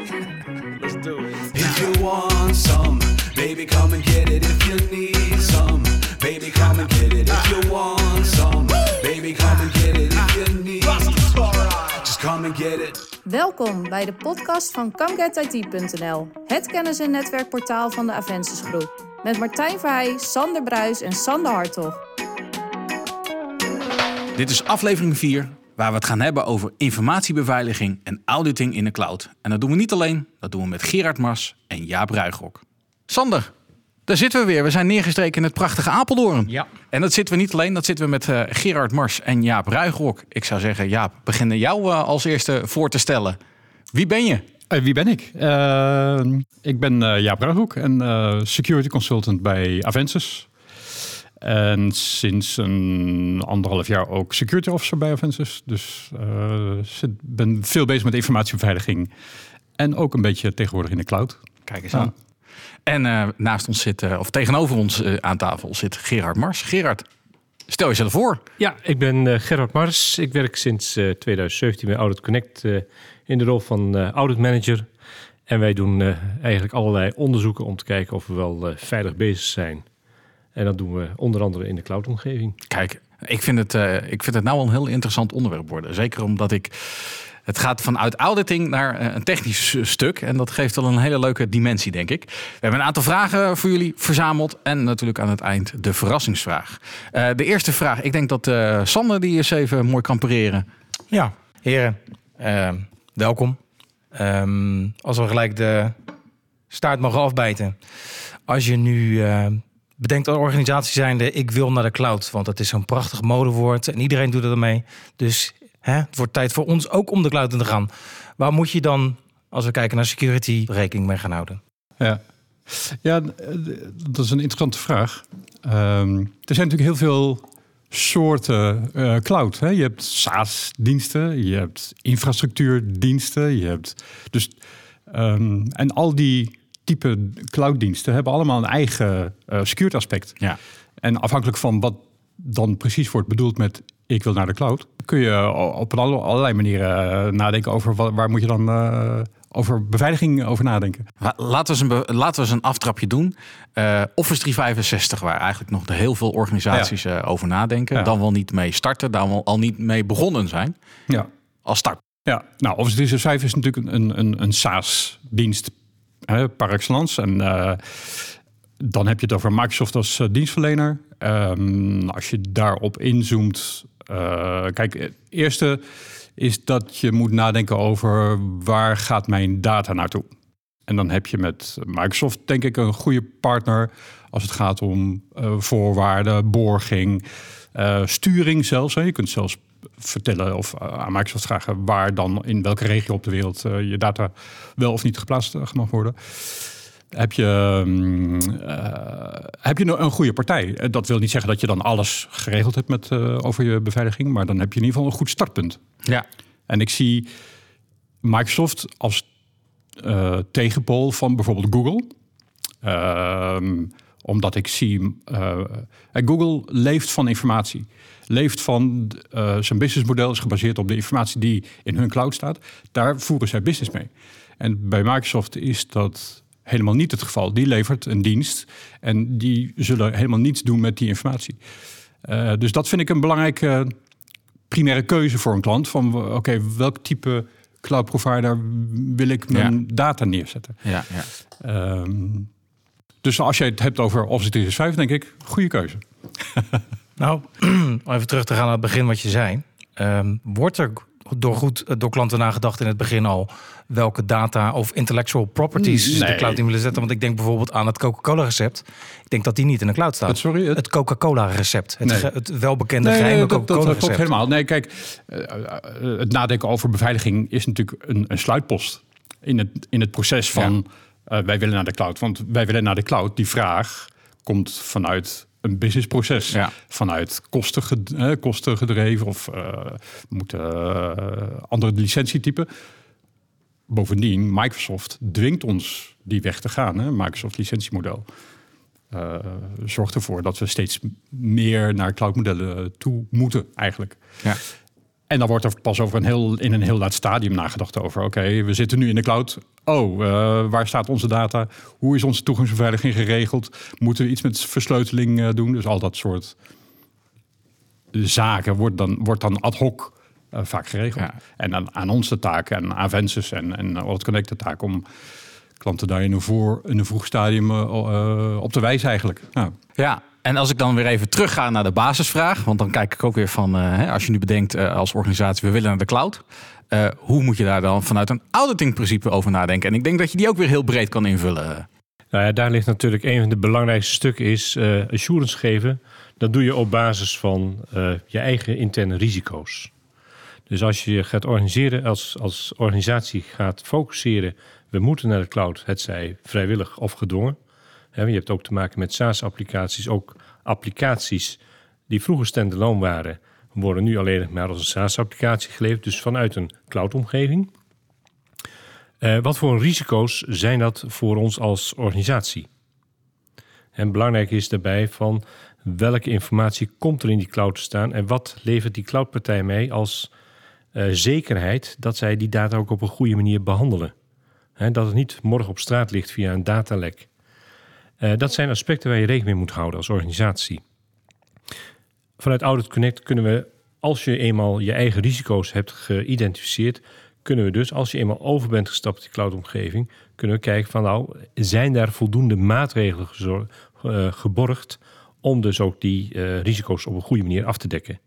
Let's do it. If you want some, baby, come and get it. If you need some, baby, come and get it. If you want some, baby, come and get it. If you need, just come and get it. Welkom bij de podcast van ComeGetIT.nl, het kennis- en netwerkportaal van de Avensis Groep. Met Martijn Verheij, Sander Bruis en Sander Hartog. Dit is aflevering 4, waar we het gaan hebben over informatiebeveiliging en auditing in de cloud. En dat doen we niet alleen, dat doen we met Gerard Mars en Jaap Ruigrok. Sander, daar zitten we weer. We zijn neergestreken in het prachtige Apeldoorn. Ja. En dat zitten we niet alleen, dat zitten we met eh, Gerard Mars en Jaap Ruigrok. Ik zou zeggen, Jaap, beginnen jou eh, als eerste voor te stellen. Wie ben je? Eh, wie ben ik? Eh, ik ben eh Jaap Ruigrok en eh, security consultant bij Avensis. En sinds een anderhalf jaar ook security officer bij Avensis. Dus eh, zit, ben veel bezig met informatiebeveiliging. En ook een beetje tegenwoordig in de cloud. Kijk eens Ja. aan. En eh, naast ons zit, eh, of tegenover ons eh, aan tafel zit Gerard Mars. Gerard, stel jezelf voor. Ja, ik ben eh, Gerard Mars. Ik werk sinds eh, 2017 bij Audit Connect eh, in de rol van eh, audit manager. En wij doen eh, eigenlijk allerlei onderzoeken om te kijken of we wel eh, veilig bezig zijn. En dat doen we onder andere in de cloudomgeving. Kijk, ik vind, het, eh, ik vind het nou wel een heel interessant onderwerp worden. Zeker omdat ik. Het gaat vanuit auditing naar eh, een technisch stuk. En dat geeft wel een hele leuke dimensie, denk ik. We hebben een aantal vragen voor jullie verzameld. En natuurlijk aan het eind de verrassingsvraag. Eh, de eerste vraag, ik denk dat eh, Sander die eens even mooi kan pareren. Ja, heren, ehm, welkom. Ehm, als we gelijk de staart mogen afbijten. Als je nu eh, bedenkt als organisatie zijnde, ik wil naar de cloud. Want het is zo'n prachtig modewoord en iedereen doet er mee. Dus hè, het wordt tijd voor ons ook om de cloud in te gaan. Waar moet je dan, als we kijken naar security, rekening mee gaan houden? Ja, ja dat is een interessante vraag. Ehm, er zijn natuurlijk heel veel soorten eh, cloud. Hè? Je hebt SaaS-diensten, je hebt infrastructuurdiensten, je hebt dus ehm, en al die type cloud-diensten hebben allemaal een eigen eh security aspect. Ja. En afhankelijk van wat dan precies wordt bedoeld met ik wil naar de cloud, kun je op alle- allerlei manieren eh, nadenken over wa- waar moet je dan eh, over beveiliging over nadenken. La- Laten we eens een, laten we eens een aftrapje doen. Office 365, waar eigenlijk nog heel veel organisaties over nadenken. Ja. Dan wel niet mee starten, dan wel al niet mee begonnen zijn. Ja. Als start. Ja, nou, Office 365 is natuurlijk een, een, een SaaS-dienst hè, par excellence. En eh, dan heb je het over Microsoft als eh, dienstverlener. Ehm, als je daarop inzoomt... eh, kijk, het eerste is dat je moet nadenken over... waar gaat mijn data naartoe? En dan heb je met Microsoft denk ik een goede partner... als het gaat om voorwaarden, borging, sturing zelfs. Hè. Je kunt zelfs vertellen of eh, aan Microsoft vragen... waar dan in welke regio op de wereld eh, je data wel of niet geplaatst eh, mag worden. Heb je, mm, heb je een, een goede partij? Dat wil niet zeggen dat je dan alles geregeld hebt met, over je beveiliging... maar dan heb je in ieder geval een goed startpunt. Ja. En ik zie Microsoft als eh, tegenpool van bijvoorbeeld Google. Ehm, omdat ik zie, Google leeft van informatie. Leeft van, eh, zijn businessmodel is gebaseerd op de informatie die in hun cloud staat. Daar voeren zij business mee. En bij Microsoft is dat helemaal niet het geval. Die levert een dienst en die zullen helemaal niets doen met die informatie. Eh, dus dat vind ik een belangrijke primaire keuze voor een klant. Van oké, welk type cloud provider wil ik mijn data neerzetten? Ja, ja. Ehm, dus als je het hebt over Office 365, denk ik, goede keuze. Nou, om even terug te gaan naar het begin wat je zei. Ehm, wordt er door goed eh, door klanten nagedacht in het begin al welke data of intellectual properties ze de Nee. cloud in willen zetten? Want ik denk bijvoorbeeld aan het Coca-Cola recept. Ik denk dat die niet in de cloud staat. Het, sorry, het, Het Coca-Cola recept. Het, Nee. ge- het welbekende Nee, geheime dat, dat, Coca-Cola dat klopt recept. helemaal. Nee, kijk, eh, eh, het nadenken over beveiliging is natuurlijk een, een sluitpost in het, in het proces van eh, wij willen naar de cloud. Want wij willen naar de cloud. Die vraag komt vanuit een businessproces. Ja. Vanuit kosten, eh, kosten gedreven of eh, moeten eh, andere licentietypen. Bovendien, Microsoft dwingt ons die weg te gaan. Hè? Microsoft licentiemodel. eh, zorgt ervoor dat we steeds meer naar cloudmodellen toe moeten eigenlijk. Ja. En dan wordt er pas over een heel, in een heel laat stadium nagedacht over. Oké, we zitten nu in de cloud. Oh, eh, waar staat onze data? Hoe is onze toegangsbeveiliging geregeld? Moeten we iets met versleuteling eh, doen? Dus al dat soort zaken wordt dan, wordt dan ad hoc eh, vaak geregeld. Ja. En aan, aan ons de taak en aan en, en Wallet Connect de taak om klanten daar in een, voor, in een vroeg stadium op te wijzen eigenlijk. Nou, Ja, en als ik dan weer even terugga naar de basisvraag, want dan kijk ik ook weer van, eh, als je nu bedenkt eh, als organisatie, we willen naar de cloud. eh, hoe moet je daar dan vanuit een auditing-principe over nadenken? En ik denk dat je die ook weer heel breed kan invullen. Nou ja, daar ligt natuurlijk een van de belangrijkste stukken is assurance geven. Dat doe je op basis van je eigen interne risico's. Dus als je je gaat organiseren, als, als organisatie gaat focussen, we moeten naar de cloud, het zij vrijwillig of gedwongen. Je hebt ook te maken met SaaS-applicaties, ook applicaties die vroeger standalone waren, worden nu alleen maar als een SaaS-applicatie geleverd, dus vanuit een cloud-omgeving. Eh, wat voor risico's zijn dat voor ons als organisatie? En belangrijk is daarbij van welke informatie komt er in die cloud te staan en wat levert die cloudpartij mee als eh, zekerheid dat zij die data ook op een goede manier behandelen. Dat het niet morgen op straat ligt via een datalek. Eh, dat zijn aspecten waar je rekening mee moet houden als organisatie. Vanuit Audit Connect kunnen we, als je eenmaal je eigen risico's hebt geïdentificeerd, kunnen we dus, als je eenmaal over bent gestapt in cloudomgeving, kunnen we kijken van nou, zijn daar voldoende maatregelen gezor- eh, geborgd om dus ook die eh, risico's op een goede manier af te dekken.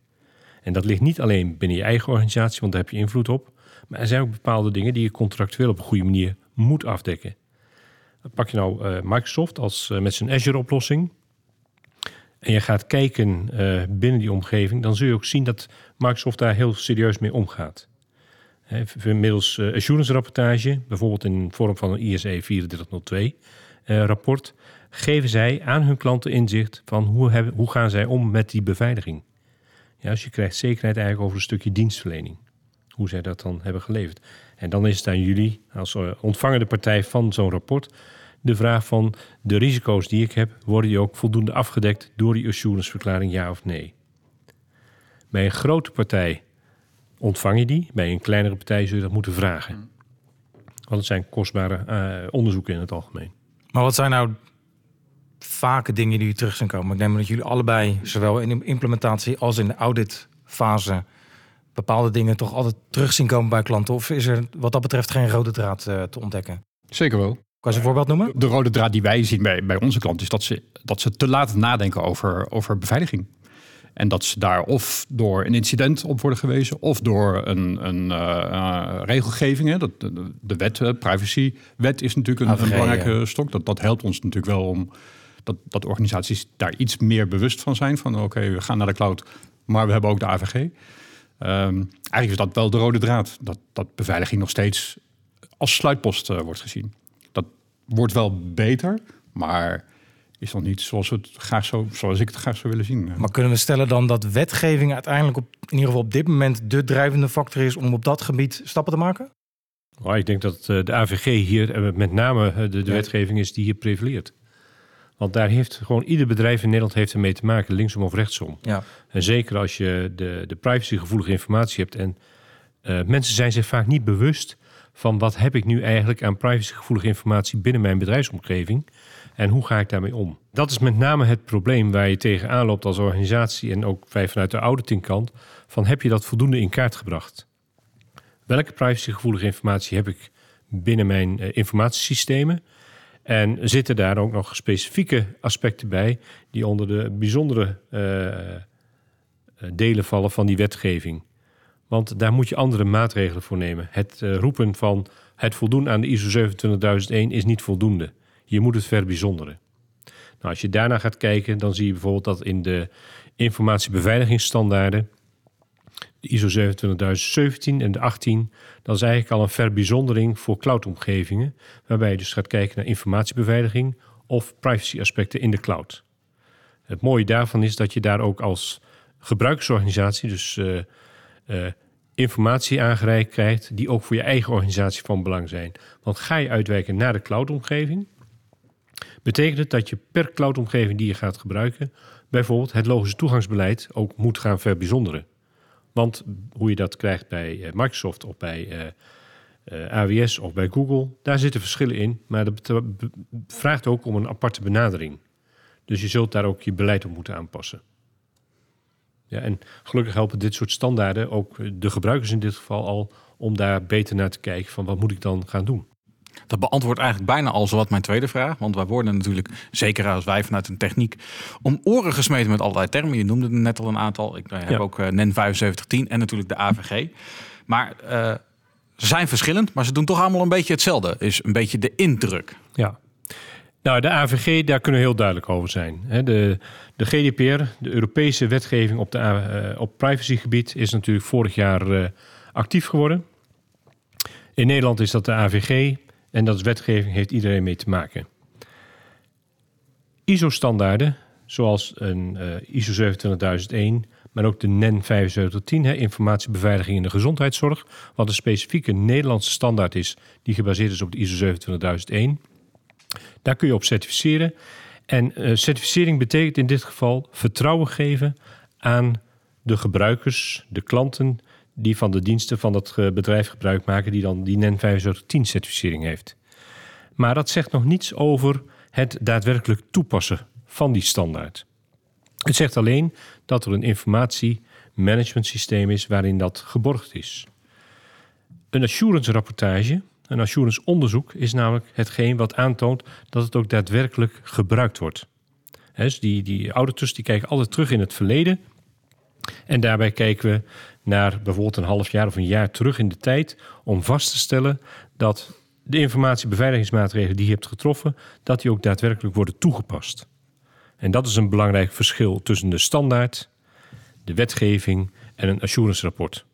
En dat ligt niet alleen binnen je eigen organisatie, want daar heb je invloed op, maar er zijn ook bepaalde dingen die je contractueel op een goede manier moet afdekken. Pak je nou eh, Microsoft als, eh, met zijn Azure-oplossing en je gaat kijken eh, binnen die omgeving, dan zul je ook zien dat Microsoft daar heel serieus mee omgaat. V- middels assurance rapportage, bijvoorbeeld in vorm van een ISE 3402 eh, rapport, geven zij aan hun klanten inzicht van hoe, hoe gaan zij om met die beveiliging. Ja, dus je krijgt zekerheid eigenlijk over een stukje dienstverlening. Hoe zij dat dan hebben geleverd. En dan is het aan jullie, als ontvangende partij van zo'n rapport, de vraag van de risico's die ik heb, worden die ook voldoende afgedekt door die assuranceverklaring, ja of nee? Bij een grote partij ontvang je die, bij een kleinere partij zul je dat moeten vragen. Want het zijn kostbare eh, onderzoeken in het algemeen. Maar wat zijn nou vaker dingen die terug zijn komen? Ik neem aan dat jullie allebei, zowel in de implementatie als in de auditfase, bepaalde dingen toch altijd terug zien komen bij klanten. Of is er wat dat betreft geen rode draad eh, te ontdekken? zeker wel. Kan je een voorbeeld noemen? De rode draad die wij zien bij, bij onze klanten is dat ze, dat ze te laat nadenken over, over beveiliging. En dat ze daar of door een incident op worden gewezen, of door een, een eh, eh, regelgeving. Hè. Dat, de, de wet, privacywet, is natuurlijk een, AVG, een belangrijke ja. stok. Dat, dat helpt ons natuurlijk wel om dat, dat organisaties daar iets meer bewust van zijn. Van oké, we gaan naar de cloud, maar we hebben ook de AVG. Ehm, eigenlijk is dat wel de rode draad. Dat, dat beveiliging nog steeds als sluitpost eh, wordt gezien. Wordt wel beter, maar is nog niet zoals, we het graag zo, zoals ik het graag zou willen zien. Maar kunnen we stellen dan dat wetgeving uiteindelijk op, in ieder geval op dit moment de drijvende factor is om op dat gebied stappen te maken? Maar ik denk dat eh, de AVG hier, eh, met name eh, de, de Ja. wetgeving is die hier prevaleert. Want daar heeft gewoon ieder bedrijf in Nederland heeft ermee te maken, linksom of rechtsom. Ja. En zeker als je de, de privacygevoelige informatie hebt. En eh, mensen zijn zich vaak niet bewust van wat heb ik nu eigenlijk aan privacygevoelige informatie binnen mijn bedrijfsomgeving. En hoe ga ik daarmee om? Dat is met name het probleem waar je tegenaan loopt als organisatie en ook wij vanuit de auditingkant. Van heb je dat voldoende in kaart gebracht? Welke privacygevoelige informatie heb ik binnen mijn eh, informatiesystemen? En zitten daar ook nog specifieke aspecten bij die onder de bijzondere eh, eh, delen vallen van die wetgeving? Want daar moet je andere maatregelen voor nemen. Het eh, roepen van het voldoen aan de ISO 27001 is niet voldoende. Je moet het verbijzonderen. Nou, als je daarna gaat kijken, dan zie je bijvoorbeeld dat in de informatiebeveiligingsstandaarden, de ISO 27017 en de 18, dat is eigenlijk al een verbijzondering voor cloudomgevingen, waarbij je dus gaat kijken naar informatiebeveiliging of privacy aspecten in de cloud. Het mooie daarvan is dat je daar ook als gebruikersorganisatie, dus eh, eh, informatie aangereikt krijgt die ook voor je eigen organisatie van belang zijn. Want ga je uitwijken naar de cloudomgeving, betekent het dat je per cloudomgeving die je gaat gebruiken, bijvoorbeeld het logische toegangsbeleid ook moet gaan verbijzonderen. Want hoe je dat krijgt bij eh, Microsoft of bij eh, AWS of bij Google, daar zitten verschillen in. Maar dat vraagt ook om een aparte benadering. Dus je zult daar ook je beleid op moeten aanpassen. Ja, en gelukkig helpen dit soort standaarden ook de gebruikers in dit geval al om daar beter naar te kijken van wat moet ik dan gaan doen. Dat beantwoordt eigenlijk bijna al zowat mijn tweede vraag. Want wij worden natuurlijk, zeker als wij vanuit een techniek, om oren gesmeten met allerlei termen. Je noemde er net al een aantal. Ik eh, heb Ja. ook eh, NEN 7510 en natuurlijk de AVG. Maar eh, ze zijn verschillend, maar ze doen toch allemaal een beetje hetzelfde. Is een beetje de indruk. Ja. Nou, de AVG, daar kunnen we heel duidelijk over zijn. De, de GDPR, de Europese wetgeving op, de, eh, op privacygebied, is natuurlijk vorig jaar eh, actief geworden. In Nederland is dat de AVG en dat is wetgeving, heeft iedereen mee te maken. ISO-standaarden, zoals een eh, ISO 27001, maar ook de NEN 7510, hè, informatiebeveiliging in de gezondheidszorg, wat een specifieke Nederlandse standaard is die gebaseerd is op de ISO 27001. Daar kun je op certificeren. En eh, certificering betekent in dit geval vertrouwen geven aan de gebruikers, de klanten die van de diensten van dat eh, bedrijf gebruik maken, die dan die NEN 7510 certificering heeft. Maar dat zegt nog niets over het daadwerkelijk toepassen van die standaard. Het zegt alleen dat er een informatiemanagementsysteem is waarin dat geborgd is. Een assurance rapportage, een assurance onderzoek, is namelijk hetgeen wat aantoont dat het ook daadwerkelijk gebruikt wordt. Dus die, die die kijken altijd terug in het verleden. En daarbij kijken we naar bijvoorbeeld een half jaar of een jaar terug in de tijd om vast te stellen dat de informatiebeveiligingsmaatregelen die je hebt getroffen, dat die ook daadwerkelijk worden toegepast. En dat is een belangrijk verschil tussen de standaard, de wetgeving en een assurance rapport.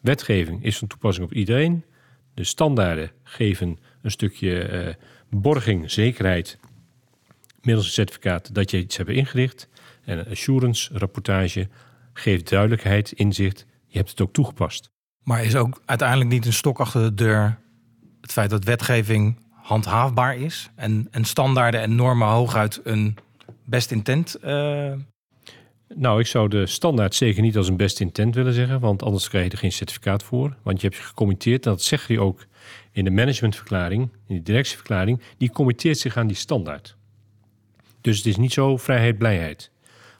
Wetgeving is van toepassing op iedereen. De standaarden geven een stukje eh, borging, zekerheid middels een certificaat dat je iets hebt ingericht. En een assurance rapportage geeft duidelijkheid, inzicht. Je hebt het ook toegepast. Maar is ook uiteindelijk niet een stok achter de deur het feit dat wetgeving handhaafbaar is en, en standaarden en normen hooguit een best intent. eh, Nou, ik zou de standaard zeker niet als een best intent willen zeggen, want anders krijg je er geen certificaat voor. Want je hebt je gecommitteerd, en dat zeg je ook in de managementverklaring, in de directieverklaring, die committeert zich aan die standaard. Dus het is niet zo vrijheid, blijheid.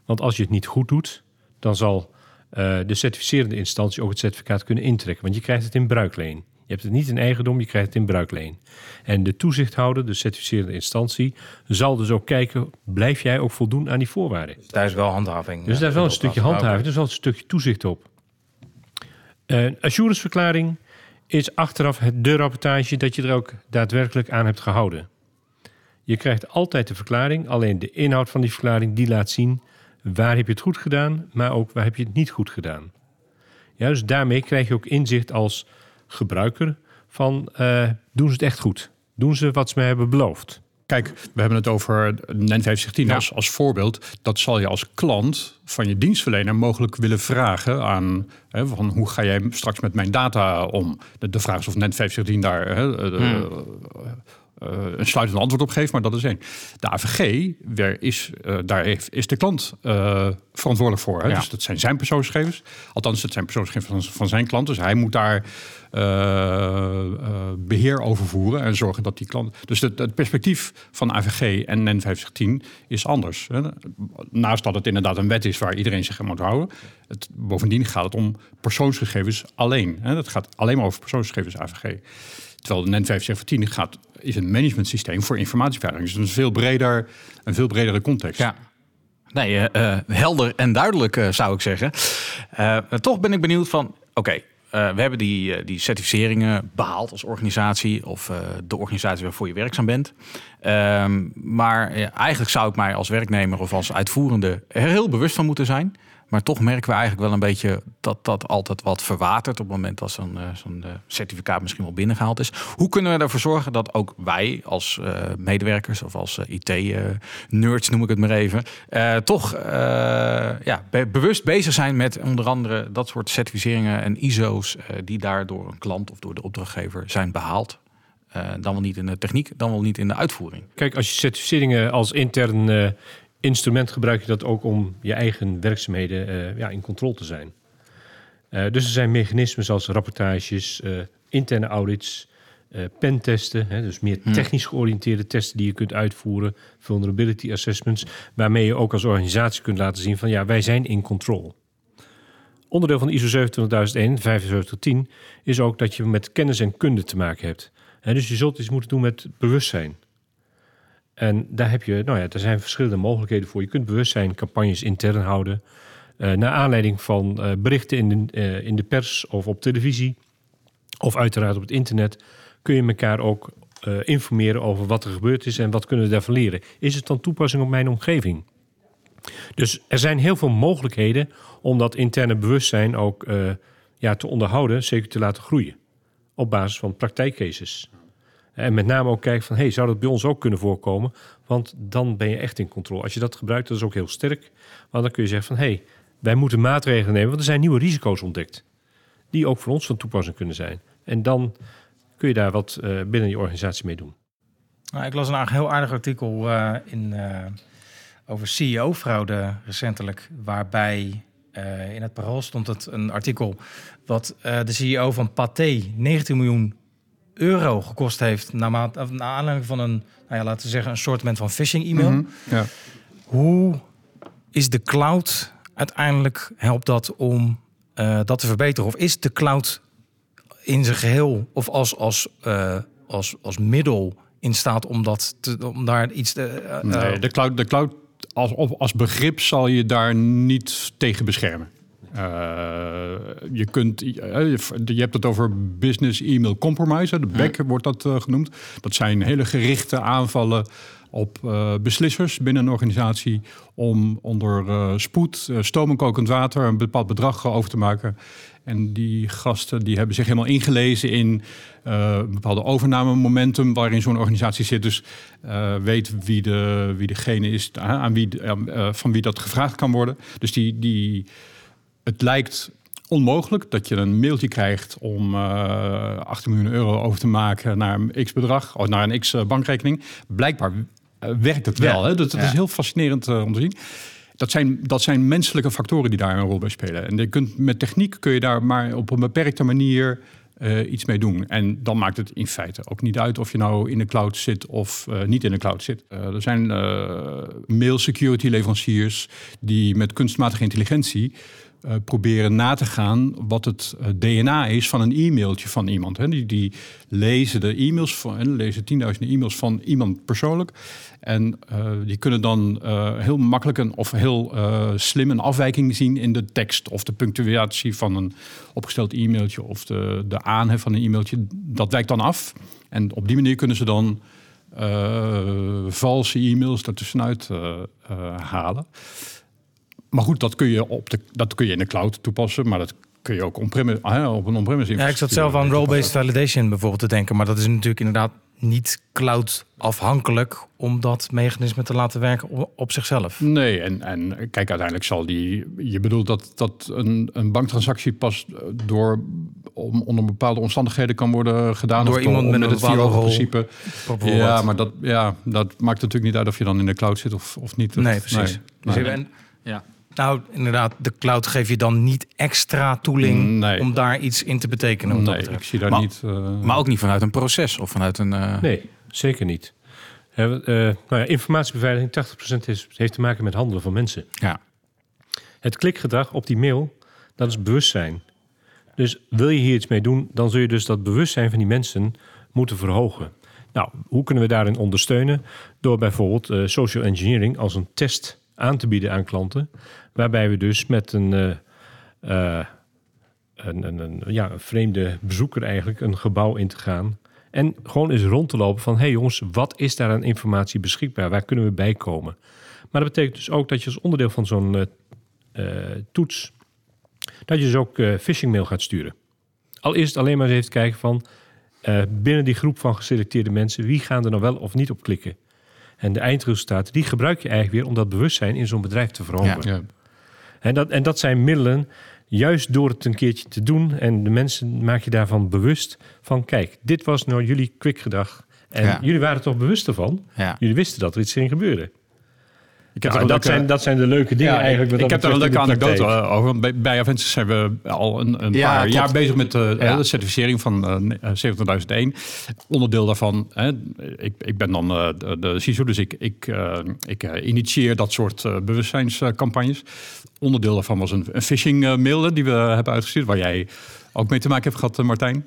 Want als je het niet goed doet, dan zal eh, de certificerende instantie ook het certificaat kunnen intrekken. Want je krijgt het in bruikleen. Je hebt het niet in eigendom, je krijgt het in bruikleen. En de toezichthouder, de certificerende instantie, zal dus ook kijken, blijf jij ook voldoen aan die voorwaarden? daar is wel handhaving. Dus eh, daar is wel een stukje handhaving, er is wel een stukje toezicht op. Een assuranceverklaring is achteraf het de rapportage dat je er ook daadwerkelijk aan hebt gehouden. Je krijgt altijd de verklaring, alleen de inhoud van die verklaring die laat zien waar heb je het goed gedaan, maar ook waar heb je het niet goed gedaan. Ja, dus daarmee krijg je ook inzicht als gebruiker van eh, doen ze het echt goed? Doen ze wat ze mij hebben beloofd? Kijk, we hebben het over NEN 516 Ja. als, als voorbeeld. Dat zal je als klant van je dienstverlener mogelijk willen vragen aan... Hè, van hoe ga jij straks met mijn data om? De, de vraag is of NEN 516 daar hè, eh, eh, een sluitend antwoord op geeft, maar dat is één. De AVG, weer is, eh, daar heeft, is de klant eh, verantwoordelijk voor. Hè? Ja. Dus dat zijn zijn persoonsgegevens. Althans, het zijn persoonsgegevens van, van zijn klant. Dus hij moet daar eh, eh, beheer over voeren en zorgen dat die klant. Dus het, het perspectief van AVG en NEN 5010 is anders. Hè. Naast dat het inderdaad een wet is waar iedereen zich aan moet houden. Het, bovendien gaat het om persoonsgegevens alleen. Hè. Het gaat alleen maar over persoonsgegevens AVG. Terwijl de NEN 517 gaat, is een managementsysteem voor informatieveiliging. Dus een veel breder, een veel bredere context. Ja. Nee, eh, eh, helder en duidelijk eh, zou ik zeggen. Toch ben ik benieuwd van, oké, we hebben die, die certificeringen behaald als organisatie of de organisatie waarvoor je werkzaam bent. Ehm, maar eigenlijk zou ik mij als werknemer of als uitvoerende er heel bewust van moeten zijn. Maar toch merken we eigenlijk wel een beetje dat dat altijd wat verwatert op het moment dat zo'n eh, eh, certificaat misschien wel binnengehaald is. Hoe kunnen we ervoor zorgen dat ook wij als eh, medewerkers of als IT-nerds, noem ik het maar even, toch ja, be- bewust bezig zijn met onder andere dat soort certificeringen en ISO's die daar door een klant of door de opdrachtgever zijn behaald. Eh, dan wel niet in de techniek, dan wel niet in de uitvoering. Kijk, als je certificeringen als intern instrument gebruik je dat ook om je eigen werkzaamheden eh, ja, in controle te zijn. Eh, dus er zijn mechanismen zoals rapportages, eh, interne audits, pentesten, hè, dus meer technisch georiënteerde testen die je kunt uitvoeren, vulnerability assessments, waarmee je ook als organisatie kunt laten zien van ja, wij zijn in control. Onderdeel van de ISO 27001, 7510, is ook dat je met kennis en kunde te maken hebt. Hè, dus je zult iets moeten doen met bewustzijn. En daar heb je, nou ja, er zijn verschillende mogelijkheden voor. Je kunt bewustzijncampagnes intern houden. eh naar aanleiding van eh, berichten in de, eh, in de pers of op televisie. Of uiteraard op het internet. Kun je elkaar ook informeren over wat er gebeurd is en wat kunnen we daarvan leren. Is het dan toepassing op mijn omgeving? Dus er zijn heel veel mogelijkheden om dat interne bewustzijn ook ja, te onderhouden, zeker te laten groeien. Op basis van praktijkcases. En met name ook kijken van, hey, zou dat bij ons ook kunnen voorkomen? Want dan ben je echt in controle. Als je dat gebruikt, dat is ook heel sterk. Want dan kun je zeggen van, hey, wij moeten maatregelen nemen, want er zijn nieuwe risico's ontdekt. Die ook voor ons van toepassing kunnen zijn. En dan kun je daar wat eh, binnen je organisatie mee doen. Nou, ik las een heel aardig artikel eh, in, eh, over CEO-fraude recentelijk, waarbij in het parool stond het een artikel wat de CEO van Pathé 19 miljoen euro gekost heeft, naar, maat, of naar aanleiding van een, nou ja, laten we zeggen, een soort van phishing-e-mail. Mhm, ja. Hoe is de cloud uiteindelijk helpt dat om eh, dat te verbeteren? Of is de cloud in zijn geheel of als, als, eh, als, als middel in staat om, dat te, om daar iets te. Nee, eh, de cloud, de cloud als, op- als begrip zal je daar niet tegen beschermen. Eh, je, kunt, eh, je je hebt het over business email compromise. De BEC wordt dat eh, genoemd. Dat zijn hele gerichte aanvallen op beslissers binnen een organisatie om onder spoed, stoom en kokend water een bepaald bedrag over te maken. En die gasten die hebben zich helemaal ingelezen in een bepaalde overnamemomentum waarin zo'n organisatie zit. Dus weet wie, de, wie degene is aan wie, van wie dat gevraagd kan worden. Dus die, die, het lijkt onmogelijk dat je een mailtje krijgt om eh 18 miljoen euro over te maken naar een x bedrag of naar een x eh, bankrekening. Blijkbaar eh, werkt het wel. Ja. Hè? Dat, dat Ja. is heel fascinerend eh, om te zien. Dat zijn, dat zijn menselijke factoren die daar een rol bij spelen. En je kunt, met techniek kun je daar maar op een beperkte manier eh, iets mee doen. En dan maakt het in feite ook niet uit of je nou in de cloud zit of eh, niet in de cloud zit. Eh, er zijn eh, mail security leveranciers die met kunstmatige intelligentie eh, proberen na te gaan wat het eh, DNA is van een e-mailtje van iemand. Hè. Die, die lezen de e-mails van, en lezen tienduizenden e-mails van iemand persoonlijk. En eh, die kunnen dan heel makkelijk een, of heel slim een afwijking zien in de tekst of de punctuatie van een opgesteld e-mailtje of de, de aanhef van een e-mailtje. Dat wijkt dan af. En op die manier kunnen ze dan valse e-mails ertussenuit halen. Maar goed, dat kun, je op de, dat kun je in de cloud toepassen, maar dat kun je ook ah, op een on-premise ja, ik zat zelf aan role-based validation bijvoorbeeld te denken, maar dat is natuurlijk inderdaad niet cloud afhankelijk om dat mechanisme te laten werken op, zichzelf. Nee, en, en kijk, uiteindelijk zal die. Je bedoelt dat, dat een, een banktransactie pas door om, onder bepaalde omstandigheden kan worden gedaan. Door of iemand met een het rol, principe. Ja, maar dat, ja, dat maakt natuurlijk niet uit of je dan in de cloud zit of, of niet. Dat- Nee, precies. Dus nee. en- Ja. Nou, inderdaad, de cloud geef je dan niet extra tooling Nee. om daar iets in te betekenen. Nee, ik zie daar Maar- niet. eh, Maar ook niet vanuit een proces of vanuit een... eh, Nee, zeker niet. Eh, nou ja, informatiebeveiliging, 80% is, heeft te maken met handelen van mensen. Ja. Het klikgedrag op die mail, dat is bewustzijn. Dus wil je hier iets mee doen, dan zul je dus dat bewustzijn van die mensen moeten verhogen. Nou, hoe kunnen we daarin ondersteunen? Door bijvoorbeeld eh, social engineering als een test aan te bieden aan klanten. Waarbij we dus met een, eh, eh, een, een, een, ja, een vreemde bezoeker eigenlijk een gebouw in te gaan. En gewoon eens rond te lopen van... hé hey jongens, wat is daar aan informatie beschikbaar? Waar kunnen we bij komen? Maar dat betekent dus ook dat je als onderdeel van zo'n eh, toets... dat je dus ook phishing mail gaat sturen. Al is alleen maar eens even kijken van... binnen die groep van geselecteerde mensen... wie gaan er nou wel of niet op klikken? En de eindresultaten, die gebruik je eigenlijk weer... om dat bewustzijn in zo'n bedrijf te verhogen. ja. En dat, en dat zijn middelen, juist door het een keertje te doen... en de mensen maak je daarvan bewust van... kijk, dit was nou jullie kwikgedrag. En Ja. jullie waren toch bewust ervan? Jullie wisten dat er iets ging gebeuren. Ik heb een dat, leuke- zijn, dat zijn de leuke dingen Ja, eigenlijk. wat ik heb daar een leuke anekdote over. Bij, bij zijn we al een, een Ja, paar klopt. jaar bezig met de, Ja. de certificering van eh, 70001. Onderdeel daarvan, hè, ik, ik ben dan eh, de, CISO, dus ik, ik, eh, ik eh, initieer dat soort eh, bewustzijnscampagnes. Onderdeel daarvan was een, een phishing eh, mail die we hebben uitgestuurd, waar jij ook mee te maken hebt gehad, eh, Martijn.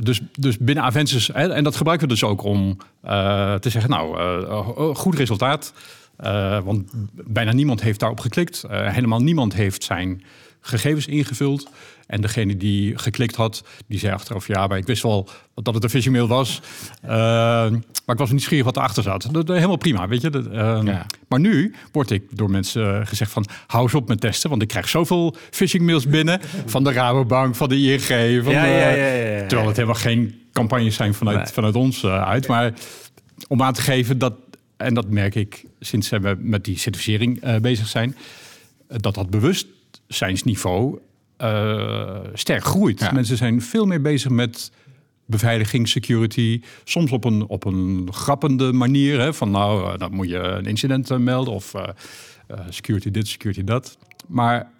Dus, dus binnen Aventus, hè, en dat gebruiken we dus ook om eh, te zeggen, nou, eh, eh, goed resultaat. Eh, want bijna niemand heeft daarop geklikt. Helemaal niemand heeft zijn gegevens ingevuld. En degene die geklikt had, die zei achteraf... ja, maar ik wist wel dat het een phishing mail was. Eh, maar ik was nieuwsgierig wat erachter zat. Dat, dat- helemaal prima, weet je. Dat, eh, Ja. Maar nu word ik door mensen eh, gezegd van... hou eens op met testen, want ik krijg zoveel phishing mails binnen... van de Rabobank, van de ING, van Ja, de. Terwijl het helemaal geen campagnes zijn vanuit, Nee. vanuit ons eh, uit. Maar om aan te geven dat, en dat merk ik sinds we met die certificering eh, bezig zijn, eh, dat dat bewustzijnsniveau eh, sterk groeit. Ja. Mensen zijn veel meer bezig met beveiliging, security. Soms op een, op een grappende manier. Hè, van nou, eh, dan moet je een incident eh, melden of security dit, security dat. Maar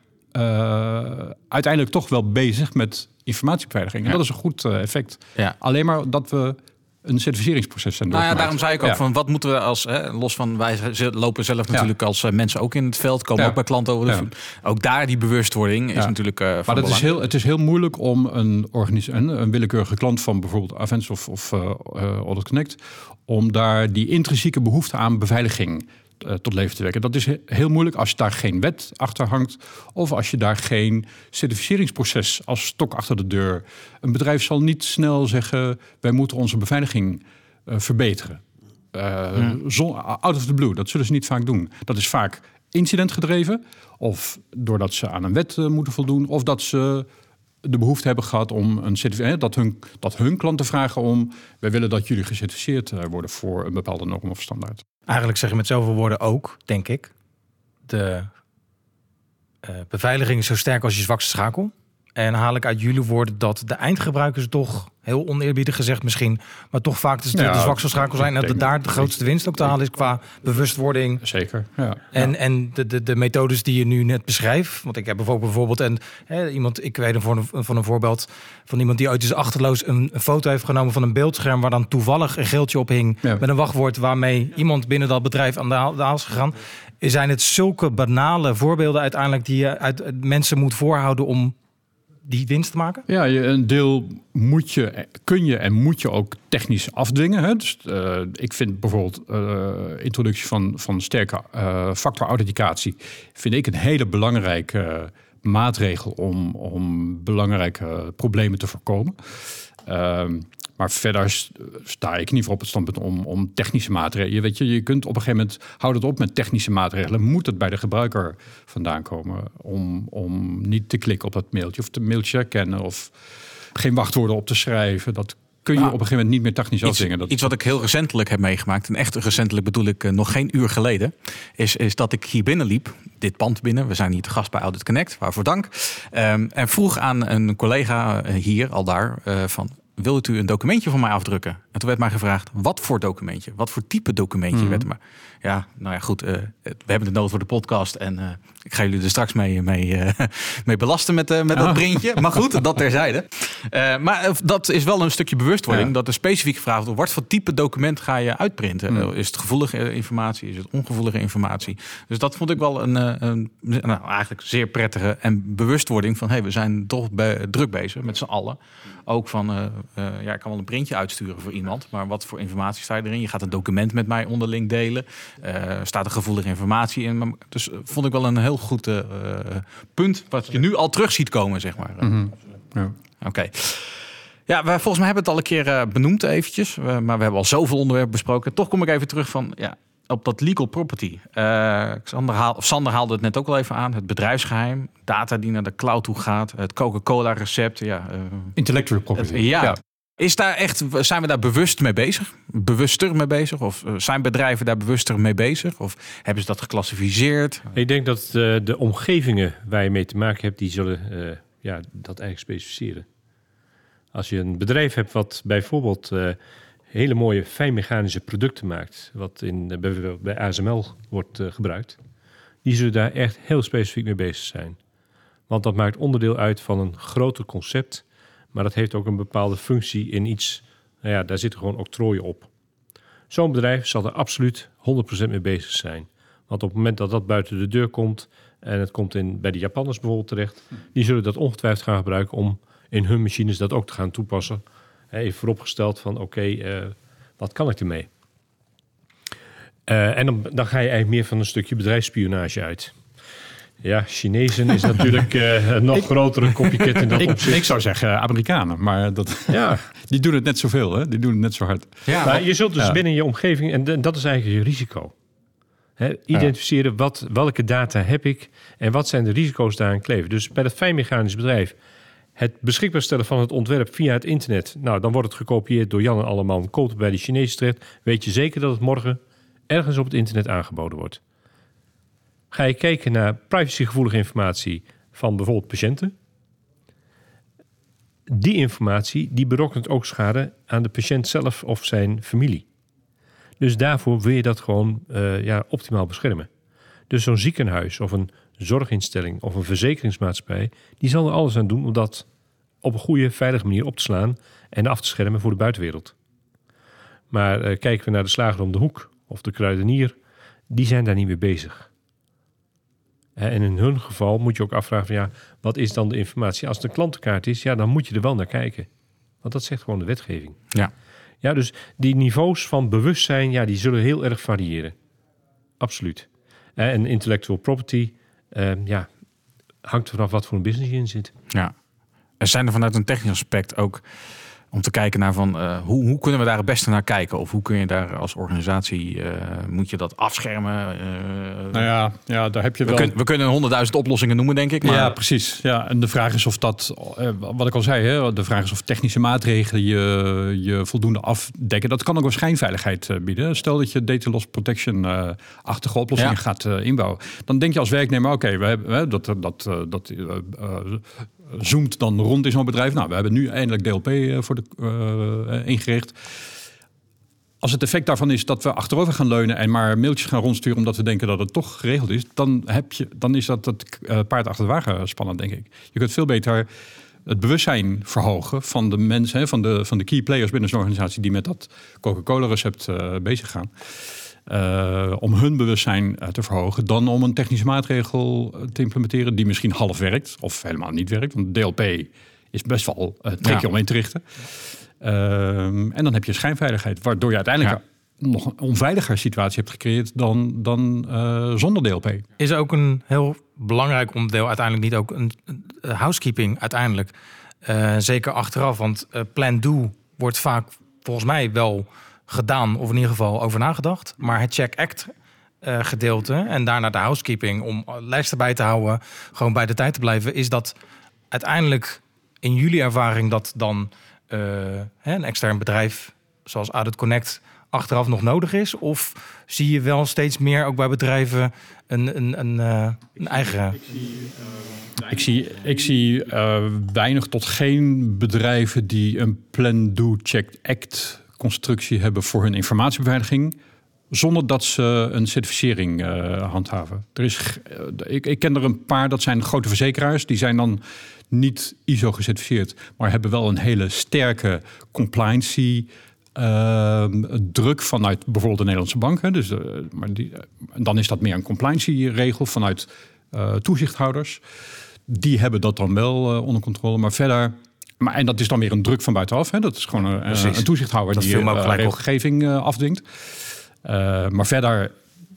uiteindelijk toch wel bezig met informatiebeveiliging. En Ja. dat is een goed effect. Ja. Alleen maar dat we een certificeringsproces zijn Nou ja, doorgemaakt. daarom zei ik ook Ja. van wat moeten we als hè, los van wij lopen zelf natuurlijk als eh, mensen ook in het veld komen Ja. ook bij klanten over de. Ook daar die bewustwording is natuurlijk. eh, van Maar dat is heel, het is heel moeilijk om een, een, een willekeurige klant van bijvoorbeeld Avens of, of eh, Audit Connect, om daar die intrinsieke behoefte aan beveiliging eh, tot leven te wekken. Dat is he- heel moeilijk als je daar geen wet achter hangt of als je daar geen certificeringsproces als stok achter de deur. Een bedrijf zal niet snel zeggen: wij moeten onze beveiliging eh, verbeteren. Eh, zon- out of the blue. Dat zullen ze niet vaak doen. Dat is vaak incidentgedreven. Of doordat ze aan een wet moeten voldoen. Of dat ze de behoefte hebben gehad om een certificaat. Dat hun, dat hun klanten vragen om. Wij willen dat jullie gecertificeerd worden voor een bepaalde norm of standaard. Eigenlijk zeg je met zoveel woorden ook, denk ik. De eh, beveiliging is zo sterk als je zwakste schakel. En haal ik uit jullie woorden dat de eindgebruikers toch, heel oneerbiedig gezegd misschien, maar toch vaak de, zwakste schakel zijn. En dat daar de grootste winst ook te halen is qua bewustwording. Zeker. Ja. En, en de, de, de methodes die je nu net beschrijft. Want ik heb bijvoorbeeld, bijvoorbeeld en, hè, iemand, ik weet van een, van een voorbeeld van iemand die uit is achterloos een, een foto heeft genomen van een beeldscherm waar dan toevallig een geeltje op hing. Ja. Met een wachtwoord waarmee iemand binnen dat bedrijf aan de haal, de haal is gegaan. Zijn het zulke banale voorbeelden uiteindelijk die je uit mensen moet voorhouden om die winst te maken? Ja, een deel moet je, kun je en moet je ook technisch afdwingen. Hè? Dus, eh, ik vind bijvoorbeeld eh introductie van, van sterke eh, factorauthenticatie... vind ik een hele belangrijke maatregel om, om belangrijke problemen te voorkomen. Maar verder sta ik niet voor op het standpunt om, om technische maatregelen. Je, weet je, je kunt op een gegeven moment, houd het op met technische maatregelen. Moet het bij de gebruiker vandaan komen om, om niet te klikken op dat mailtje of het mailtje herkennen of geen wachtwoorden op te schrijven. Dat kun je Nou, op een gegeven moment niet meer technisch Iets, afdwingen. Dat, iets wat ik heel recentelijk heb meegemaakt, en echt recentelijk bedoel ik eh, nog geen uur geleden, is, is dat ik hier binnenliep, dit pand binnen. We zijn hier te gast bij Audit Connect, waarvoor dank. Ehm, en vroeg aan een collega eh, hier, al daar, eh, van... Wilt u een documentje van mij afdrukken? En toen werd mij gevraagd, wat voor documentje? Wat voor type documentje Mhm. werd er maar? Ja, nou ja, goed. eh, we hebben het nodig voor de podcast. En eh, ik ga jullie er straks mee, mee, eh, mee belasten met, met dat Oh. printje. Maar goed, dat terzijde. Maar dat is wel een stukje bewustwording. Ja. Dat er specifiek gevraagd wordt, wat voor type document ga je uitprinten? Hmm. Is het gevoelige informatie? Is het ongevoelige informatie? Dus dat vond ik wel een, een nou, eigenlijk zeer prettige en bewustwording van... hey, we zijn toch be- druk bezig met z'n allen. Ook van, ja, ik kan wel een printje uitsturen voor iemand... maar wat voor informatie sta je erin? Je gaat een document met mij onderling delen. Eh, staat er gevoelige informatie in? Dus eh, vond ik wel een heel goed eh, punt... wat je nu al terug ziet komen, zeg maar. Mhm. ja. Oké. Ja, we, volgens mij hebben we het al een keer benoemd eventjes. maar we hebben al zoveel onderwerpen besproken. Toch kom ik even terug van, ja, op dat legal property. Eh, Sander, haal, of Sander haalde het net ook al even aan. Het bedrijfsgeheim, data die naar de cloud toe gaat. Het Coca-Cola recept. Ja, Intellectual het- property. ja. Is daar echt, zijn we daar bewust mee bezig? Bewuster mee bezig? Of eh, zijn bedrijven daar bewuster mee bezig? Of hebben ze dat geclassificeerd? Ik denk dat eh, de omgevingen waar je mee te maken hebt, die zullen eh, ja, dat eigenlijk specificeren. Als je een bedrijf hebt wat bijvoorbeeld hele mooie fijnmechanische producten maakt, wat in, bij, bij ASML wordt gebruikt, die zullen daar echt heel specifiek mee bezig zijn. Want dat maakt onderdeel uit van een groter concept, maar dat heeft ook een bepaalde functie in iets, nou ja, daar zitten gewoon octrooien op. Zo'n bedrijf zal er absoluut 100% mee bezig zijn. Want op het moment dat dat buiten de deur komt en het komt in, bij de Japanners bijvoorbeeld terecht, die zullen dat ongetwijfeld gaan gebruiken om in hun machines dat ook te gaan toepassen. Even vooropgesteld van oké, eh, wat kan ik ermee? Eh, en dan, dan ga je eigenlijk meer van een stukje bedrijfsspionage uit. Ja, Chinezen is natuurlijk eh, een nog grotere copycat in dat Ik, opzicht. ik zou zeggen Amerikanen, maar dat, Ja, die doen het net zoveel. Hè? Die doen het net zo hard. Ja, maar je zult dus Ja. binnen je omgeving, en dat is eigenlijk je risico. Hè, identificeren wat, welke data heb ik en wat zijn de risico's daaraan kleven. Dus bij dat fijnmechanisch bedrijf, het beschikbaar stellen van het ontwerp via het internet. Nou, dan wordt het gekopieerd door Jan en Alleman, komt het bij de Chinezen terecht. Weet je zeker dat het morgen ergens op het internet aangeboden wordt. Ga je kijken naar privacygevoelige informatie van bijvoorbeeld patiënten. Die informatie die berokkent ook schade aan de patiënt zelf of zijn familie. Dus daarvoor wil je dat gewoon eh, ja, optimaal beschermen. Dus zo'n ziekenhuis of een zorginstelling of een verzekeringsmaatschappij... die zal er alles aan doen om dat op een goede, veilige manier op te slaan... en af te schermen voor de buitenwereld. Maar eh, kijken we naar de slager om de hoek of de kruidenier... die zijn daar niet mee bezig. En in hun geval moet je ook afvragen van ja, wat is dan de informatie? Als het een klantenkaart is, ja, dan moet je er wel naar kijken. Want dat zegt gewoon de wetgeving. Ja. Ja, dus die niveaus van bewustzijn, ja, die zullen heel erg variëren. Absoluut. En intellectual property, eh, ja, hangt er vanaf wat voor een business je in zit. Ja. Er zijn er vanuit een technisch aspect ook om te kijken naar van eh, hoe, hoe kunnen we daar het beste naar kijken? Of hoe kun je daar als organisatie, eh, moet je dat afschermen? Eh, Nou ja, ja daar heb je we, wel... kunnen, we kunnen honderdduizend oplossingen noemen, denk ik. Maar Ja, precies. Ja, en de vraag is of dat, wat ik al zei, hè, de vraag is of technische maatregelen je, je voldoende afdekken. Dat kan ook wel schijnveiligheid bieden. Stel dat je data loss protection-achtige oplossingen Ja. gaat inbouwen. Dan denk je als werknemer, oké, we hebben dat, dat, dat zoomt dan rond in zo'n bedrijf. Nou, we hebben nu eindelijk DLP eh, voor de, eh, eh, ingericht. Als het effect daarvan is dat we achterover gaan leunen en maar mailtjes gaan rondsturen omdat we denken dat het toch geregeld is, dan, heb je, dan is dat het paard achter de wagen spannen, denk ik. Je kunt veel beter het bewustzijn verhogen van de mensen, van, de, van de key players binnen zo'n organisatie die met dat Coca-Cola-recept bezig gaan. Eh, om hun bewustzijn eh, te verhogen, dan om een technische maatregel eh, te implementeren die misschien half werkt of helemaal niet werkt. Want DLP is best wel uh, tricky Ja. om in te richten. Ehm, en dan heb je schijnveiligheid, waardoor je uiteindelijk nog een onveiliger situatie hebt gecreëerd dan, dan eh, zonder DLP. is ook een heel belangrijk onderdeel uiteindelijk niet ook een, een housekeeping uiteindelijk. Zeker achteraf, want plan do wordt vaak volgens mij wel gedaan of in ieder geval over nagedacht. Maar het check act eh, gedeelte en daarna de housekeeping om lijsten bij te houden, gewoon bij de tijd te blijven, is dat uiteindelijk in jullie ervaring dat dan eh, een extern bedrijf zoals Audit Connect achteraf nog nodig is? Of zie je wel steeds meer ook bij bedrijven een, een, een, eh, een eigen... Ik zie, ik zie weinig tot geen bedrijven die een Plan, Do, Check, Act constructie hebben voor hun informatiebeveiliging. Zonder dat ze een certificering eh, handhaven. Er is, eh, ik, ik ken er een paar, dat zijn grote verzekeraars. Die zijn dan niet ISO gecertificeerd. Maar hebben wel een hele sterke compliancy ehm, druk vanuit bijvoorbeeld de Nederlandse banken. Dus, eh, maar die, dan is dat meer een compliancy regel vanuit toezichthouders. Die hebben dat dan wel onder controle. Maar verder. Maar, en dat is dan weer een druk van buitenaf. Hè? Dat is gewoon een, een toezichthouder Dat die op. regelgeving eh, afdwingt. Eh, maar verder,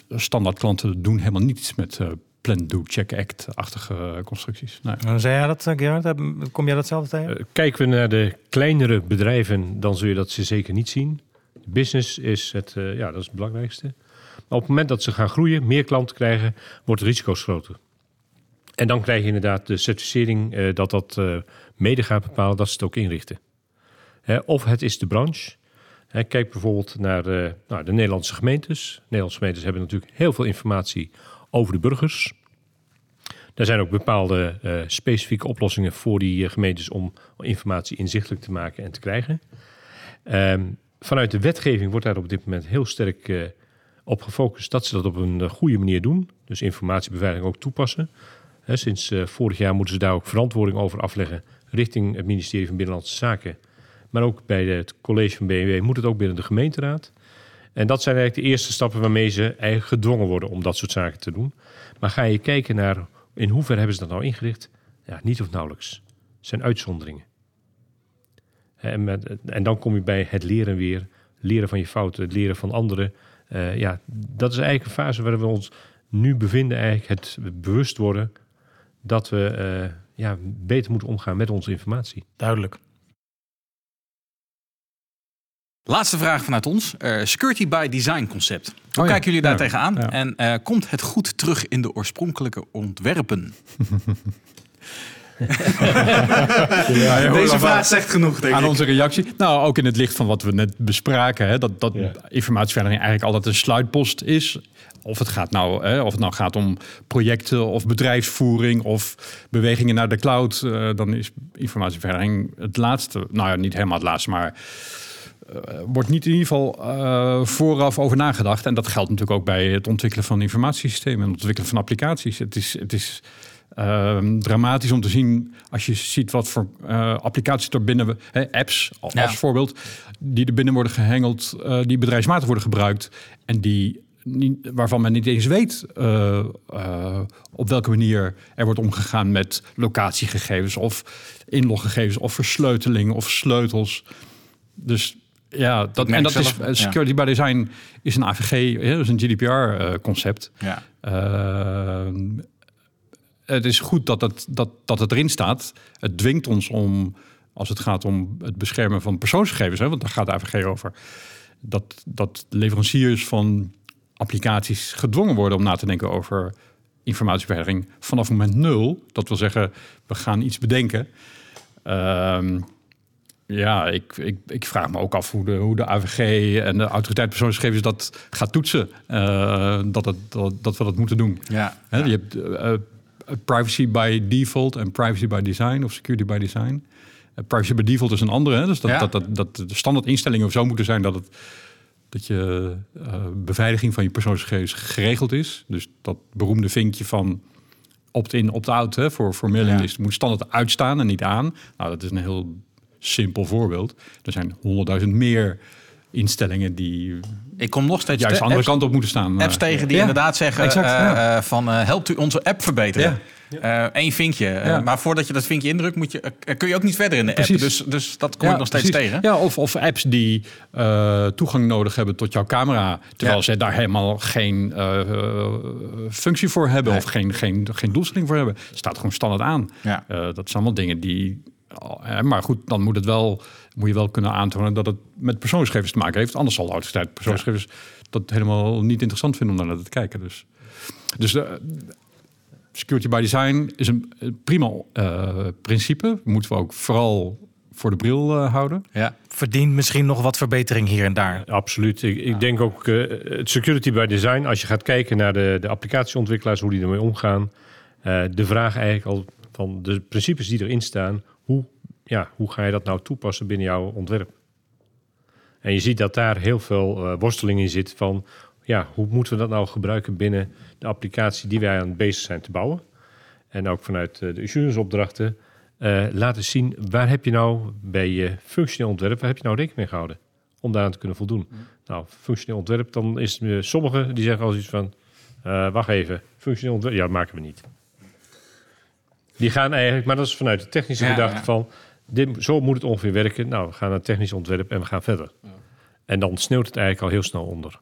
standaard klanten doen helemaal niets met eh, Plan, Do, Check, Act-achtige constructies. Nee. Uh, zei jij dat, eh, Gerard? Kom jij datzelfde tegen? Eh, kijken we naar de kleinere bedrijven, dan zul je dat ze zeker niet zien. Business is het, eh, ja, dat is het belangrijkste. Maar op het moment dat ze gaan groeien, meer klanten krijgen, wordt de risico's groter. En dan krijg je inderdaad de certificering eh, dat dat eh, mede gaat bepalen dat ze het ook inrichten. Of het is de branche. Kijk bijvoorbeeld naar eh, nou, de Nederlandse gemeentes. Nederlandse gemeentes hebben natuurlijk heel veel informatie over de burgers. Er zijn ook bepaalde specifieke oplossingen voor die gemeentes om informatie inzichtelijk te maken en te krijgen. Ehm, Vanuit de wetgeving wordt daar op dit moment heel sterk op gefocust dat ze dat op een goede manier doen. Dus informatiebeveiliging ook toepassen. Sinds eh, vorig jaar moeten ze daar ook verantwoording over afleggen richting het ministerie van Binnenlandse Zaken. Maar ook bij het college van BMW moet het ook binnen de gemeenteraad. En dat zijn eigenlijk de eerste stappen waarmee ze eigenlijk gedwongen worden om dat soort zaken te doen. Maar ga je kijken naar in hoeverre hebben ze dat nou ingericht? Ja, niet of nauwelijks. Het zijn uitzonderingen. En, met, en dan kom je bij het leren weer. Leren van je fouten, het leren van anderen. Eh, ja, dat is eigenlijk een fase waar we ons nu bevinden. Eigenlijk het bewust worden dat we eh, ja, beter moeten omgaan met onze informatie. Duidelijk. Laatste vraag vanuit ons. Eh, security by design concept. Hoe Oh ja, kijken jullie daar ja, tegenaan? ja. En eh, komt het goed terug in de oorspronkelijke ontwerpen? Deze vraag zegt genoeg, denk aan ik. onze reactie. Nou, ook in het licht van wat we net bespraken. Hè, dat dat Ja. informatieveiliging eigenlijk altijd een sluitpost is. Of het, gaat nou, hè, of het nou gaat om projecten of bedrijfsvoering of bewegingen naar de cloud. eh, dan is informatieveiliging het laatste. Nou ja, niet helemaal het laatste, maar eh, wordt niet in ieder geval eh, vooraf over nagedacht. En dat geldt natuurlijk ook bij het ontwikkelen van informatiesystemen en het ontwikkelen van applicaties. Het is, het is ehm, dramatisch om te zien als je ziet wat voor applicaties er binnen, we- hè, apps als Ja. voorbeeld, die er binnen worden gehengeld, eh, die bedrijfsmatig worden gebruikt en die niet, waarvan men niet eens weet eh, eh, op welke manier er wordt omgegaan met locatiegegevens of inloggegevens of versleuteling of sleutels. Dus ja, dat, en dat zelf, is ja. security by design is een AVG, is een GDPR-concept. Ja. Ehm, het is goed dat het, dat, dat het erin staat. Het dwingt ons om, als het gaat om het beschermen van persoonsgegevens, hè, want daar gaat de AVG over, dat, dat leveranciers van applicaties gedwongen worden om na te denken over informatiebeveiliging vanaf moment nul. Dat wil zeggen, we gaan iets bedenken. Ehm, ja, ik, ik, ik vraag me ook af hoe de, hoe de AVG en de autoriteit persoonsgegevens dat gaat toetsen. eh, dat, het, dat, dat we dat moeten doen. Ja. Je hebt eh, privacy by default en privacy by design of security by design. Eh, privacy by default is een andere. Hè? Dus dat, Ja. dat, dat, dat de standaard instellingen zo moeten zijn dat, het, dat je eh, beveiliging van je persoonsgegevens geregeld is. Dus dat beroemde vinkje van opt-in, opt-out hè, voor, voor mailinglisten moet standaard uitstaan en niet aan. Nou, dat is een heel simpel voorbeeld. Er zijn honderdduizend meer instellingen die Ik kom nog steeds juist de andere apps, kant op moeten staan. apps tegen die Ja, inderdaad zeggen exact, eh, ja. eh, van eh, helpt u onze app verbeteren. Eén vinkje. Eh, Ja. maar voordat je dat vinkje indrukt, moet je, eh, kun je ook niet verder in de app. Dus, dus dat kom ik nog steeds precies. tegen. Ja, of, of apps die eh, toegang nodig hebben tot jouw camera, terwijl ze daar helemaal geen eh, eh, functie voor hebben Nee. of geen, geen, geen doelstelling voor hebben. Staat gewoon standaard aan. Ja. Eh, dat zijn allemaal dingen die. eh, maar goed, dan moet, het wel, moet je wel kunnen aantonen dat het met persoonsgegevens te maken heeft. Anders zal de autoriteit persoonsgegevens dat helemaal niet interessant vinden om naar te kijken. Dus, dus de, security by design is een eh, prima eh, principe. Moeten we ook vooral voor de bril eh, houden. Ja. Verdient misschien nog wat verbetering hier en daar. Absoluut. Ik, ik denk ook eh, het security by design, als je gaat kijken naar de, de applicatieontwikkelaars, hoe die ermee omgaan. eh, de vraag eigenlijk al van de principes die erin staan, hoe, ja, hoe ga je dat nou toepassen binnen jouw ontwerp? En je ziet dat daar heel veel eh, worsteling in zit van, ja, hoe moeten we dat nou gebruiken binnen de applicatie die wij aan het bezig zijn te bouwen? En ook vanuit eh, de assurance opdrachten eh, laten zien, waar heb je nou bij je functioneel ontwerp, waar heb je nou rekening mee gehouden? Om daaraan te kunnen voldoen. Nou, functioneel ontwerp, dan is het, eh, sommigen die zeggen als iets van, wacht even, functioneel ontwerp, ja, dat maken we niet. Die gaan eigenlijk, maar dat is vanuit de technische Ja, gedachte ja. van, dit, zo moet het ongeveer werken. Nou, we gaan naar technisch ontwerp en we gaan verder. En dan sneeuwt het eigenlijk al heel snel onder.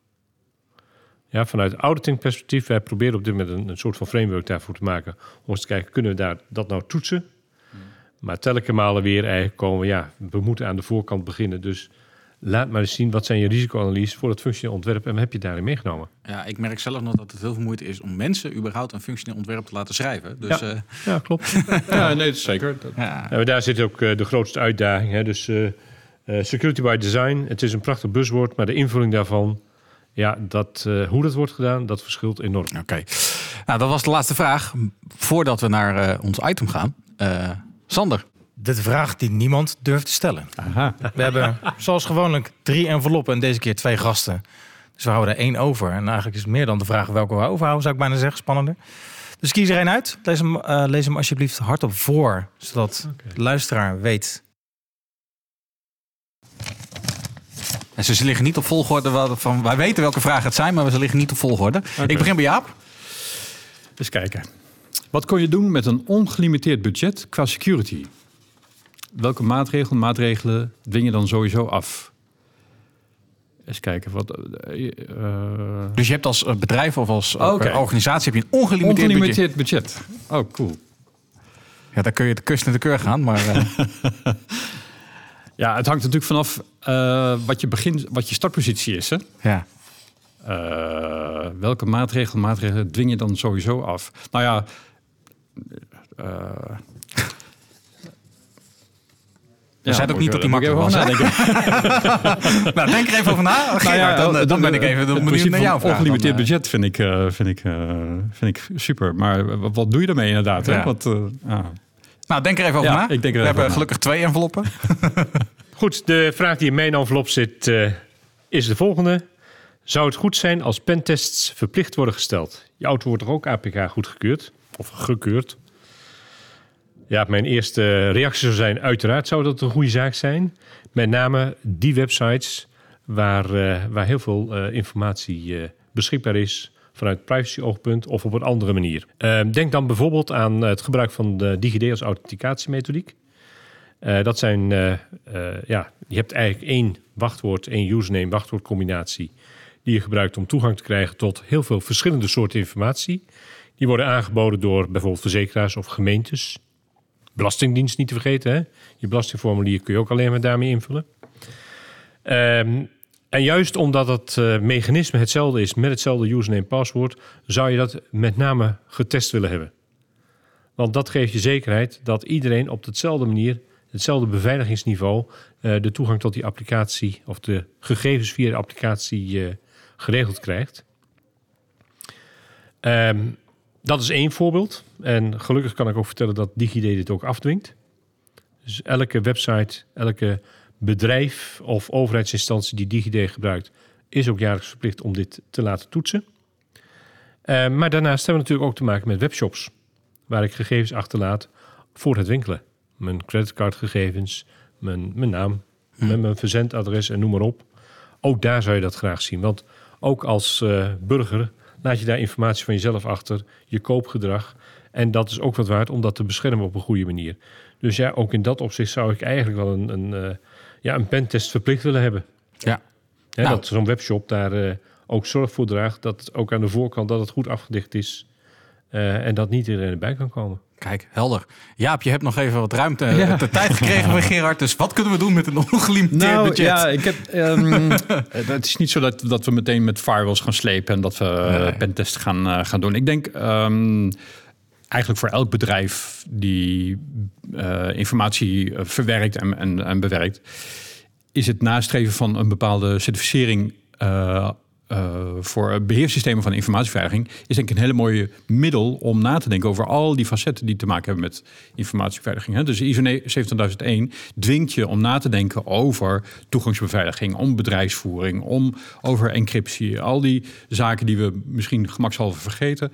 Ja, vanuit auditing perspectief, wij proberen op dit moment een, een soort van framework daarvoor te maken. Om eens te kijken, kunnen we daar, dat nou toetsen? Maar telkens malen weer eigenlijk komen we, ja, we moeten aan de voorkant beginnen. Dus laat maar eens zien, wat zijn je risicoanalyses voor het functioneel ontwerp en wat heb je daarin meegenomen? ja, ik merk zelf nog dat het heel veel moeite is om mensen überhaupt een functioneel ontwerp te laten schrijven. Dus Ja. ja. Ja, klopt. Ja, nee, dat is zeker. Dat- ja. Daar zit ook eh, de grootste uitdaging. Hè? Dus eh, eh, security by design, het is een prachtig buzzword, maar de invulling daarvan, ja, dat, eh, hoe dat wordt gedaan, dat verschilt enorm. Oké. Nou, dat was de laatste vraag. Voordat we naar eh, ons item gaan. Eh, Sander, De vraag die niemand durft te stellen. Aha. We hebben zoals gewoonlijk drie enveloppen en deze keer twee gasten. Dus we houden er één over. En eigenlijk is het meer dan de vraag welke we overhouden, zou ik bijna zeggen. Spannender. Dus kies er één uit. Lees hem, eh, lees hem alsjeblieft hardop voor. Zodat de luisteraar weet. En ze liggen niet op volgorde. wel- Van, wij weten welke vragen het zijn, maar ze liggen niet op volgorde. Ik begin bij Jaap. Eens kijken. Wat kon je doen met een ongelimiteerd budget qua security? Welke maatregelen, maatregelen dwing je dan sowieso af? Eens kijken. Wat, eh, eh, Dus je hebt als eh, bedrijf of als organisatie heb je een ongelimiteerd, budget. ongelimiteerd budget. Oh, cool. Ja, daar kun je de kust naar de keur gaan. Maar Ja, het hangt natuurlijk vanaf eh, wat, je begin, wat je startpositie is. Hè? ja. Eh, welke maatregelen, maatregelen dwing je dan sowieso af? Nou ja. Je zei ook niet dat die makkelijk was, nou, denk er even over na. Gerard, Nou ja, dan, dan de- ben ik even het benieuwd naar vraag. Ongelimiteerd budget vind ik, vind, ik, vind ik super. Maar wat, doe je ermee inderdaad? Hè? Ja. Wat, ah. Nou, denk er even over Ja, na. ik denk er We hebben na. gelukkig twee enveloppen. Goed, de vraag die in mijn envelop zit eh, is de volgende. Zou het goed zijn als pentests verplicht worden gesteld? Je auto wordt toch ook APK goedgekeurd? Of gekeurd? Ja, mijn eerste reactie zou zijn... uiteraard zou dat een goede zaak zijn. Met name die websites waar, eh, waar heel veel eh, informatie beschikbaar is... vanuit privacy-oogpunt of op een andere manier. Eh, denk dan bijvoorbeeld aan het gebruik van de DigiD als authenticatiemethodiek. Eh, dat zijn, eh, eh, ja, je hebt eigenlijk één wachtwoord, één username, wachtwoordcombinatie. Die je gebruikt om toegang te krijgen tot heel veel verschillende soorten informatie. Die worden aangeboden door bijvoorbeeld verzekeraars of gemeentes. Belastingdienst niet te vergeten. Hè? Je belastingformulier kun je ook alleen maar daarmee invullen. Ehm, en juist omdat het eh, mechanisme hetzelfde is met hetzelfde username en paswoord, zou je dat met name getest willen hebben. Want dat geeft je zekerheid dat iedereen op dezelfde manier, hetzelfde beveiligingsniveau, eh, de toegang tot die applicatie of de gegevens via de applicatie eh, geregeld krijgt. Ehm, dat is één voorbeeld. En gelukkig kan ik ook vertellen dat DigiD dit ook afdwingt. Dus elke website, elke bedrijf of overheidsinstantie die DigiD gebruikt, is ook jaarlijks verplicht om dit te laten toetsen. Eh, maar daarnaast hebben we natuurlijk ook te maken met webshops, waar ik gegevens achterlaat voor het winkelen. Mijn creditcardgegevens, mijn, mijn naam, met mijn verzendadres en noem maar op. Ook daar zou je dat graag zien. Want ook als eh, burger laat je daar informatie van jezelf achter, je koopgedrag. En dat is ook wat waard om dat te beschermen op een goede manier. Dus ja, ook in dat opzicht zou ik eigenlijk wel een, een, eh, ja, een pentest verplicht willen hebben. Ja. Hè, Nou. Dat zo'n webshop daar eh, ook zorg voor draagt. Dat ook aan de voorkant dat het goed afgedicht is. eh, en dat niet iedereen erbij kan komen. Kijk, helder. Jaap, je hebt nog even wat ruimte, Ja. de tijd gekregen van Gerard. Dus wat kunnen we doen met een ongelimiteerd Nou budget? ja, ik heb, ehm, het is niet zo dat, dat we meteen met firewalls gaan slepen en dat we Nee. pentest gaan, gaan doen. Ik denk ehm, eigenlijk voor elk bedrijf die eh, informatie eh, verwerkt en, en, en bewerkt, is het nastreven van een bepaalde certificering eh, voor beheersystemen van informatieveiliging, is denk ik een hele mooie middel om na te denken over al die facetten die te maken hebben met informatieveiliging. Hè. Dus ISO 17001 dwingt je om na te denken over toegangsbeveiliging, om bedrijfsvoering, om over encryptie, al die zaken die we misschien gemakshalve vergeten.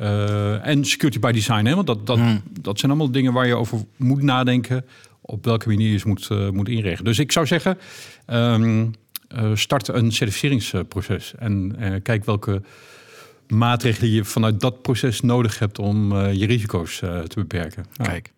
Eh, en security by design, hè, want dat, dat, dat zijn allemaal dingen waar je over moet nadenken op welke manier je ze moet, eh, moet inrichten. Dus ik zou zeggen, ehm, eh, start een certificeringsproces en kijk welke maatregelen je vanuit dat proces nodig hebt om je risico's te beperken. Kijk,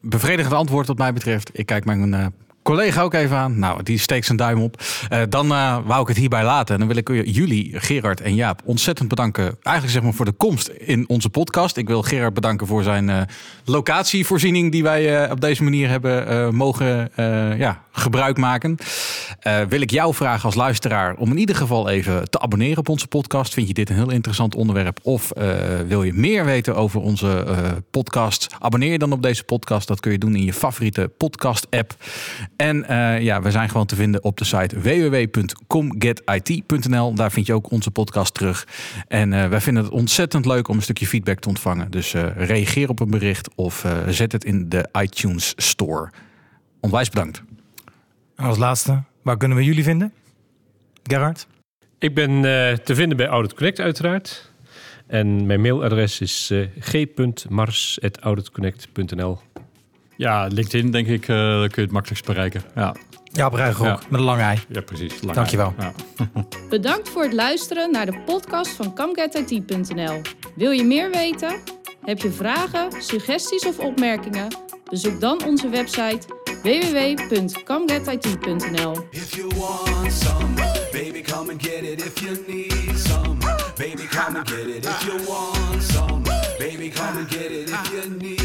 bevredigend antwoord wat mij betreft. Ik kijk mijn collega ook even aan. Nou, die steekt zijn duim op. Eh, dan eh, wou ik het hierbij laten. En dan wil ik jullie, Gerard en Jaap, ontzettend bedanken. Eigenlijk zeg maar voor de komst in onze podcast. Ik wil Gerard bedanken voor zijn eh, locatievoorziening die wij op deze manier hebben mogen ja, gebruik maken. Wil ik jou vragen als luisteraar om in ieder geval even te abonneren op onze podcast. Vind je dit een heel interessant onderwerp? Of wil je meer weten over onze podcast? Abonneer je dan op deze podcast. Dat kun je doen in je favoriete podcast app. En eh, ja, we zijn gewoon te vinden op de site www.comgetit.nl. Daar vind je ook onze podcast terug. En eh, wij vinden het ontzettend leuk om een stukje feedback te ontvangen. Dus eh, reageer op een bericht of eh, zet het in de iTunes Store. Onwijs bedankt. En als laatste, waar kunnen we jullie vinden? Gerhard? Ik ben eh, te vinden bij Audit Connect uiteraard. En mijn mailadres is eh g.mars.auditconnect.nl. Ja, LinkedIn denk ik, eh daar kun je het makkelijkst bereiken. Ja, Ja, op Ruigrok, Ja. met een lange ei. ja precies. Lang Dankjewel. Ja. Bedankt voor het luisteren naar de podcast van ComeGetIT.nl. Wil je meer weten? Heb je vragen, suggesties of opmerkingen? Bezoek dan onze website www.comegetit.nl. If you want some, baby, come and get it. If you need some, baby, come and get it. If you want some, baby, come and get it. If you need